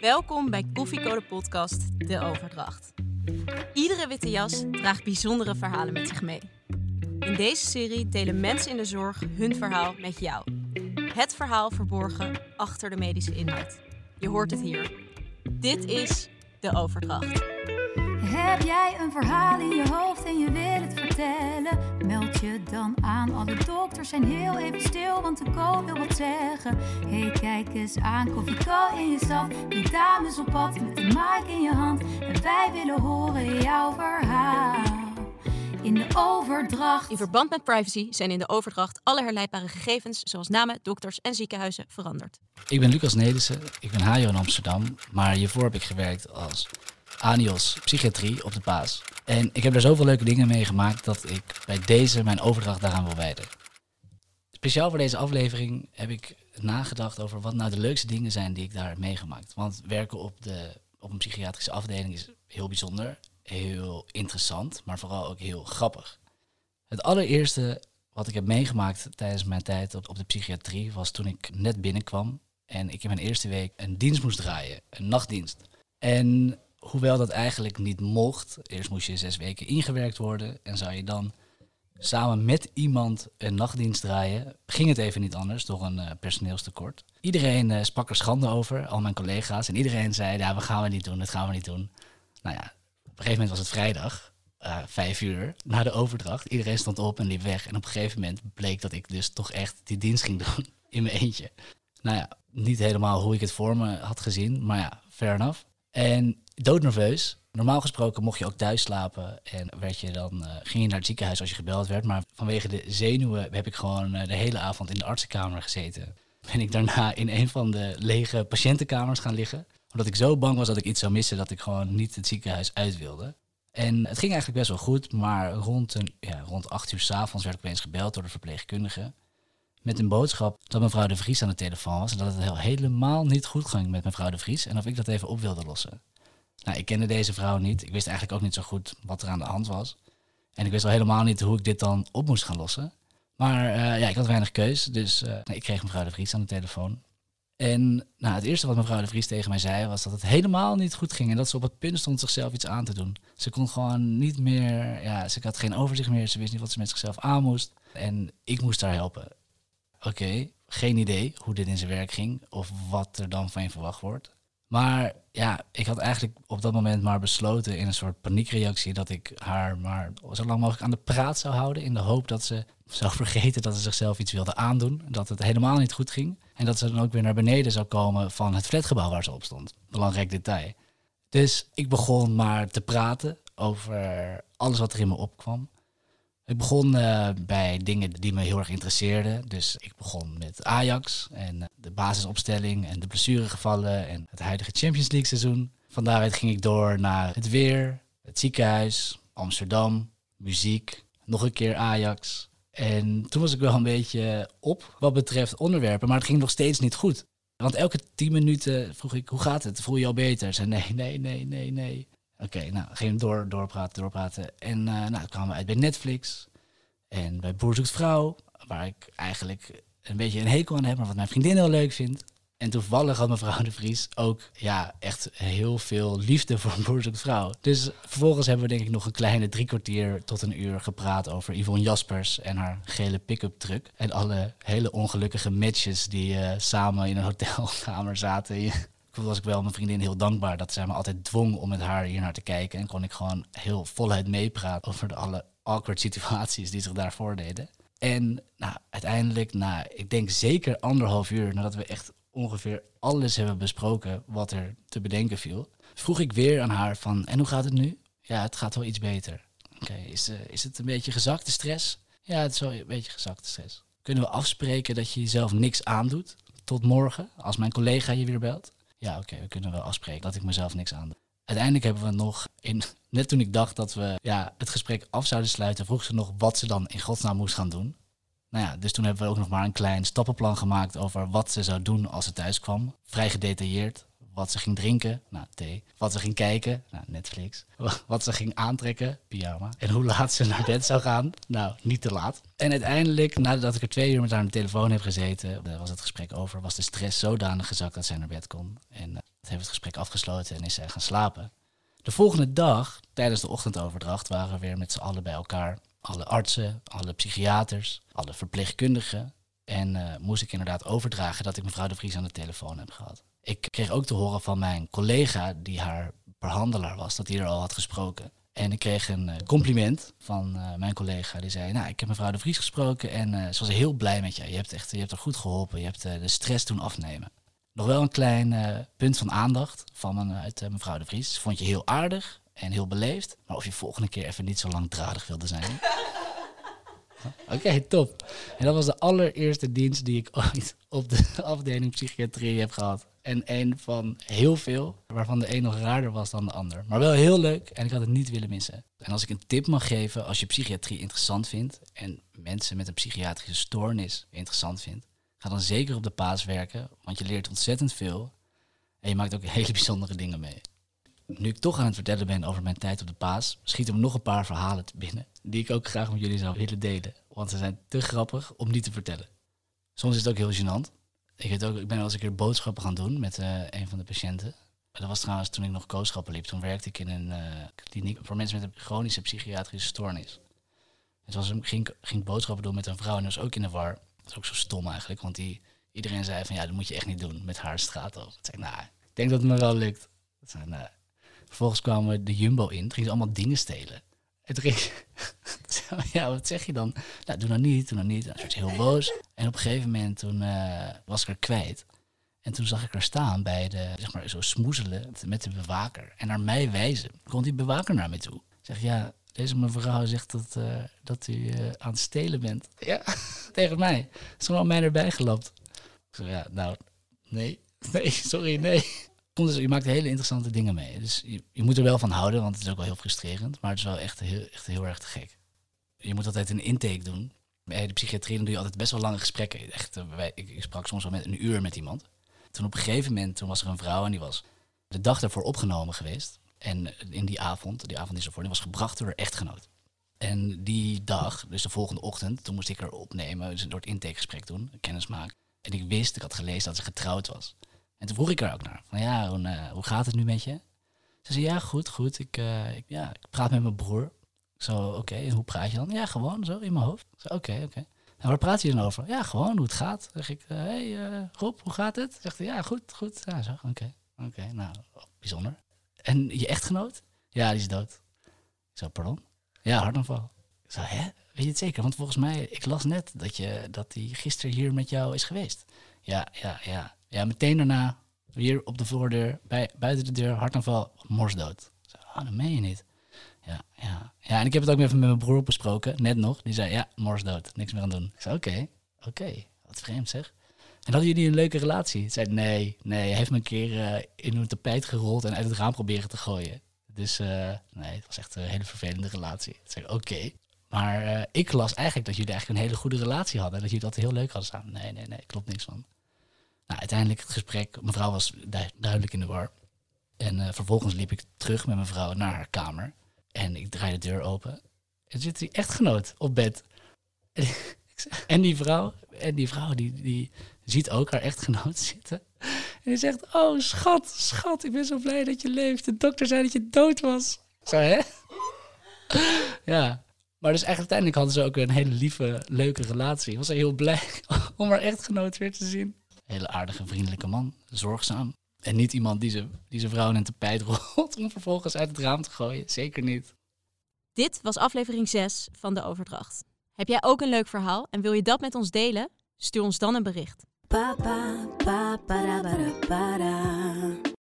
Welkom bij Koffiecode Podcast De Overdracht. Iedere witte jas draagt bijzondere verhalen met zich mee. In deze serie delen mensen in de zorg hun verhaal met jou. Het verhaal verborgen achter de medische inhoud. Je hoort het hier. Dit is De Overdracht. Heb jij een verhaal in je hoofd en je wil het vertellen? Meld je dan aan. Alle dokters zijn heel even stil, want de co wil wat zeggen. Hey, kijk eens aan, koffie in je stad. Die dames op pad met een mic in je hand. En wij willen horen jouw verhaal. In de overdracht. In verband met privacy zijn in de overdracht alle herleidbare gegevens, zoals namen, dokters en ziekenhuizen, veranderd. Ik ben Lucas Nelissen, ik ben HJO in Amsterdam, maar hiervoor heb ik gewerkt als Anios Psychiatrie op de Paas. En ik heb daar zoveel leuke dingen meegemaakt dat ik bij deze mijn overdracht daaraan wil wijden. Speciaal voor deze aflevering heb ik nagedacht over wat nou de leukste dingen zijn die ik daar heb meegemaakt. Want werken op, de, op een psychiatrische afdeling is heel bijzonder, heel interessant, maar vooral ook heel grappig. Het allereerste wat ik heb meegemaakt tijdens mijn tijd op, op de psychiatrie was toen ik net binnenkwam en ik in mijn eerste week een dienst moest draaien, een nachtdienst. En hoewel dat eigenlijk niet mocht, eerst moest je zes weken ingewerkt worden en zou je dan samen met iemand een nachtdienst draaien, ging het even niet anders door een uh, personeelstekort. Iedereen uh, sprak er schande over, al mijn collega's, en iedereen zei, ja, we gaan we niet doen, dat gaan we niet doen. Nou ja, op een gegeven moment was het vrijdag, uh, vijf uur, na de overdracht. Iedereen stond op en liep weg. En op een gegeven moment bleek dat ik dus toch echt die dienst ging doen in mijn eentje. Nou ja, niet helemaal hoe ik het voor me had gezien, maar ja, fair enough. En doodnerveus. Normaal gesproken mocht je ook thuis slapen en werd je dan, uh, ging je naar het ziekenhuis als je gebeld werd. Maar vanwege de zenuwen heb ik gewoon uh, de hele avond in de artsenkamer gezeten. Ben ik daarna in een van de lege patiëntenkamers gaan liggen. Omdat ik zo bang was dat ik iets zou missen dat ik gewoon niet het ziekenhuis uit wilde. En het ging eigenlijk best wel goed, maar rond, een, ja, rond acht uur s'avonds werd ik opeens gebeld door de verpleegkundige. Met een boodschap dat mevrouw de Vries aan de telefoon was en dat het helemaal niet goed ging met mevrouw de Vries en of ik dat even op wilde lossen. Nou, ik kende deze vrouw niet. Ik wist eigenlijk ook niet zo goed wat er aan de hand was. En ik wist al helemaal niet hoe ik dit dan op moest gaan lossen. Maar uh, ja, ik had weinig keus, dus uh, ik kreeg mevrouw de Vries aan de telefoon. En nou, het eerste wat mevrouw de Vries tegen mij zei was dat het helemaal niet goed ging en dat ze op het punt stond zichzelf iets aan te doen. Ze kon gewoon niet meer, ja, ze had geen overzicht meer, ze wist niet wat ze met zichzelf aan moest. En ik moest haar helpen. Oké, geen idee hoe dit in zijn werk ging of wat er dan van je verwacht wordt. Maar ja, ik had eigenlijk op dat moment maar besloten in een soort paniekreactie dat ik haar maar zo lang mogelijk aan de praat zou houden. In de hoop dat ze zou vergeten dat ze zichzelf iets wilde aandoen. Dat het helemaal niet goed ging. En dat ze dan ook weer naar beneden zou komen van het flatgebouw waar ze op stond. Belangrijk detail. Dus ik begon maar te praten over alles wat er in me opkwam. Ik begon uh, bij dingen die me heel erg interesseerden. Dus ik begon met Ajax en uh, de basisopstelling en de blessuregevallen en het huidige Champions League seizoen. Van daaruit ging ik door naar het weer, het ziekenhuis, Amsterdam, muziek, nog een keer Ajax. En toen was ik wel een beetje op wat betreft onderwerpen, maar het ging nog steeds niet goed. Want elke tien minuten vroeg ik, hoe gaat het? Voel je al beter? Ze nee, nee, nee, nee, nee. Oké, nou, ging door, doorpraten, doorpraten. En uh, nou, kwamen we uit bij Netflix en bij Boer vrouw, waar ik eigenlijk een beetje een hekel aan heb, maar wat mijn vriendin heel leuk vindt. En toevallig had mevrouw de Vries ook ja, echt heel veel liefde voor Boer vrouw. Dus vervolgens hebben we denk ik nog een kleine drie kwartier tot een uur gepraat over Yvonne Jaspers en haar gele pick-up truck. En alle hele ongelukkige matches die uh, samen in een hotelkamer zaten was ik wel mijn vriendin heel dankbaar dat zij me altijd dwong om met haar hier naar te kijken. En kon ik gewoon heel voluit meepraten over de alle awkward situaties die zich daar voordeden. En nou, uiteindelijk, na ik denk zeker anderhalf uur nadat we echt ongeveer alles hebben besproken wat er te bedenken viel, vroeg ik weer aan haar van, en hoe gaat het nu? Ja, het gaat wel iets beter. Oké, is, uh, is het een beetje gezakte stress? Ja, het is wel een beetje gezakte stress. Kunnen we afspreken dat je jezelf niks aandoet tot morgen, als mijn collega je weer belt? Ja, oké, we kunnen wel afspreken dat ik mezelf niks aan. Uiteindelijk hebben we nog, in, net toen ik dacht dat we ja, het gesprek af zouden sluiten, vroeg ze nog wat ze dan in godsnaam moest gaan doen. Nou ja, dus toen hebben we ook nog maar een klein stappenplan gemaakt over wat ze zou doen als ze thuis kwam. Vrij gedetailleerd. Wat ze ging drinken? Nou, thee. Wat ze ging kijken? Nou, Netflix. Wat ze ging aantrekken? Pyjama. En hoe laat ze naar bed zou gaan? Nou, niet te laat. En uiteindelijk, nadat ik er twee uur met haar aan de telefoon heb gezeten, eh, was het gesprek over. Was de stress zodanig gezakt dat zij naar bed kon. En uh, heeft het gesprek afgesloten en is zij gaan slapen. De volgende dag, tijdens de ochtendoverdracht, waren we weer met z'n allen bij elkaar. Alle artsen, alle psychiaters, alle verpleegkundigen. En uh, moest ik inderdaad overdragen dat ik mevrouw de Vries aan de telefoon heb gehad. Ik kreeg ook te horen van mijn collega, die haar behandelaar was, dat hij er al had gesproken. En ik kreeg een uh, compliment van uh, mijn collega. Die zei, nou, ik heb mevrouw de Vries gesproken en ze was heel blij met je. Je hebt, echt, je hebt er goed geholpen. Je hebt de stress doen afnemen. Nog wel een klein punt van aandacht van mijn, uit mevrouw de Vries. Vond je heel aardig en heel beleefd. Maar of je volgende keer even niet zo langdradig wilde zijn. Oké, top. En dat was de allereerste dienst die ik ooit op de afdeling psychiatrie heb gehad. En een van heel veel, waarvan de een nog raarder was dan de ander. Maar wel heel leuk en ik had het niet willen missen. En als ik een tip mag geven, als je psychiatrie interessant vindt en mensen met een psychiatrische stoornis interessant vindt, ga dan zeker op de paas werken, want je leert ontzettend veel en je maakt ook hele bijzondere dingen mee. Nu ik toch aan het vertellen ben over mijn tijd op de paas, schieten me nog een paar verhalen binnen die ik ook graag met jullie zou willen delen. Want ze zijn te grappig om niet te vertellen. Soms is het ook heel gênant. Ik, weet ook, ik ben wel eens een keer boodschappen gaan doen met uh, een van de patiënten. Dat was trouwens toen ik nog kooschappen liep. Toen werkte ik in een uh, kliniek voor mensen met een chronische psychiatrische stoornis. Dus was, ging, ging boodschappen doen met een vrouw en dat was ook in de war. Dat is ook zo stom eigenlijk, want die, iedereen zei van ja, dat moet je echt niet doen met haar straat over. Ik zei, nou, ik denk dat het me wel lukt. Zei, nou. Vervolgens kwamen de Jumbo in, toen gingen ze allemaal dingen stelen. Het ging, ja, wat zeg je dan? Nou, doe nou niet, doe nou niet. Hij werd heel boos. En op een gegeven moment toen uh, was ik er kwijt. En toen zag ik er staan bij de, zeg maar, zo smoezelen met de bewaker. En naar mij wijzen. Komt die bewaker naar mij toe. Zeg, ja, deze mevrouw zegt dat, uh, dat u uh, aan het stelen bent. Ja, tegen mij. Is gewoon mij erbij gelapt. Ik zeg, ja, nou, nee, nee, sorry, nee. Dus je maakt hele interessante dingen mee. Dus je, je, moet er wel van houden, want het is ook wel heel frustrerend. Maar het is wel echt heel, echt heel erg te gek. Je moet altijd een intake doen. Bij de psychiatrie dan doe je altijd best wel lange gesprekken. Echt, wij, ik, ik, sprak soms wel met een uur met iemand. Toen op een gegeven moment toen was er een vrouw en die was de dag daarvoor opgenomen geweest. En in die avond, die avond is ervoor, die was gebracht door haar echtgenoot. En die dag, dus de volgende ochtend, toen moest ik haar opnemen, dus door het intakegesprek doen, kennis maken. En ik wist, ik had gelezen dat ze getrouwd was. En toen vroeg ik er ook naar. Van ja, hoe, uh, hoe gaat het nu met je? Ze zei ja, goed, goed. Ik, uh, ik, ja, ik praat met mijn broer. Zo, oké, hoe praat je dan? Ja, gewoon zo in mijn hoofd. Oké, oké. En waar praat je dan over? Ja, gewoon hoe het gaat. zeg ik, hé uh, hey, Rob, hoe gaat het? Zegt hij, ja, goed, goed. Ja, zo, oké. Oké, nou, bijzonder. En je echtgenoot? Ja, die is dood. Ik zo, pardon? Ja, hartaanval. Ik zo, hè? Weet je het zeker? Want volgens mij, ik las net dat, je, dat die gisteren hier met jou is geweest. Ja, ja, ja. Ja, meteen daarna, weer op de voordeur, bij, buiten de deur, hartaanval, morsdood. Zo, oh, dat meen je niet. Ja, ja. ja, en ik heb het ook even met mijn broer besproken, net nog. Die zei, ja, morsdood, niks meer aan doen. Ik zei, oké, oké, wat vreemd zeg. En hadden jullie een leuke relatie? Ik zei, nee, nee, hij heeft me een keer uh, in een tapijt gerold en uit het raam proberen te gooien. Dus uh, nee, het was echt een hele vervelende relatie. Ik zei, oké. Maar uh, ik las eigenlijk dat jullie eigenlijk een hele goede relatie hadden. Dat jullie dat heel leuk hadden samen. Nee, nee, nee, klopt niks van. Nou, uiteindelijk het gesprek, mevrouw was du duidelijk in de war. En uh, vervolgens liep ik terug met mevrouw naar haar kamer. En ik draai de deur open. En zit die echtgenoot op bed. En, die vrouw, en die, vrouw die, die ziet ook haar echtgenoot zitten. En die zegt, oh schat, schat, ik ben zo blij dat je leeft. De dokter zei dat je dood was. Zo, hè? ja. Maar dus eigenlijk uiteindelijk hadden ze ook een hele lieve, leuke relatie. Was heel blij om haar echtgenoot weer te zien hele aardige, vriendelijke man. Zorgzaam. En niet iemand die, ze, die zijn vrouw in een tapijt rolt om vervolgens uit het raam te gooien. Zeker niet. Dit was aflevering 6 van De Overdracht. Heb jij ook een leuk verhaal en wil je dat met ons delen? Stuur ons dan een bericht. Pa, pa, pa,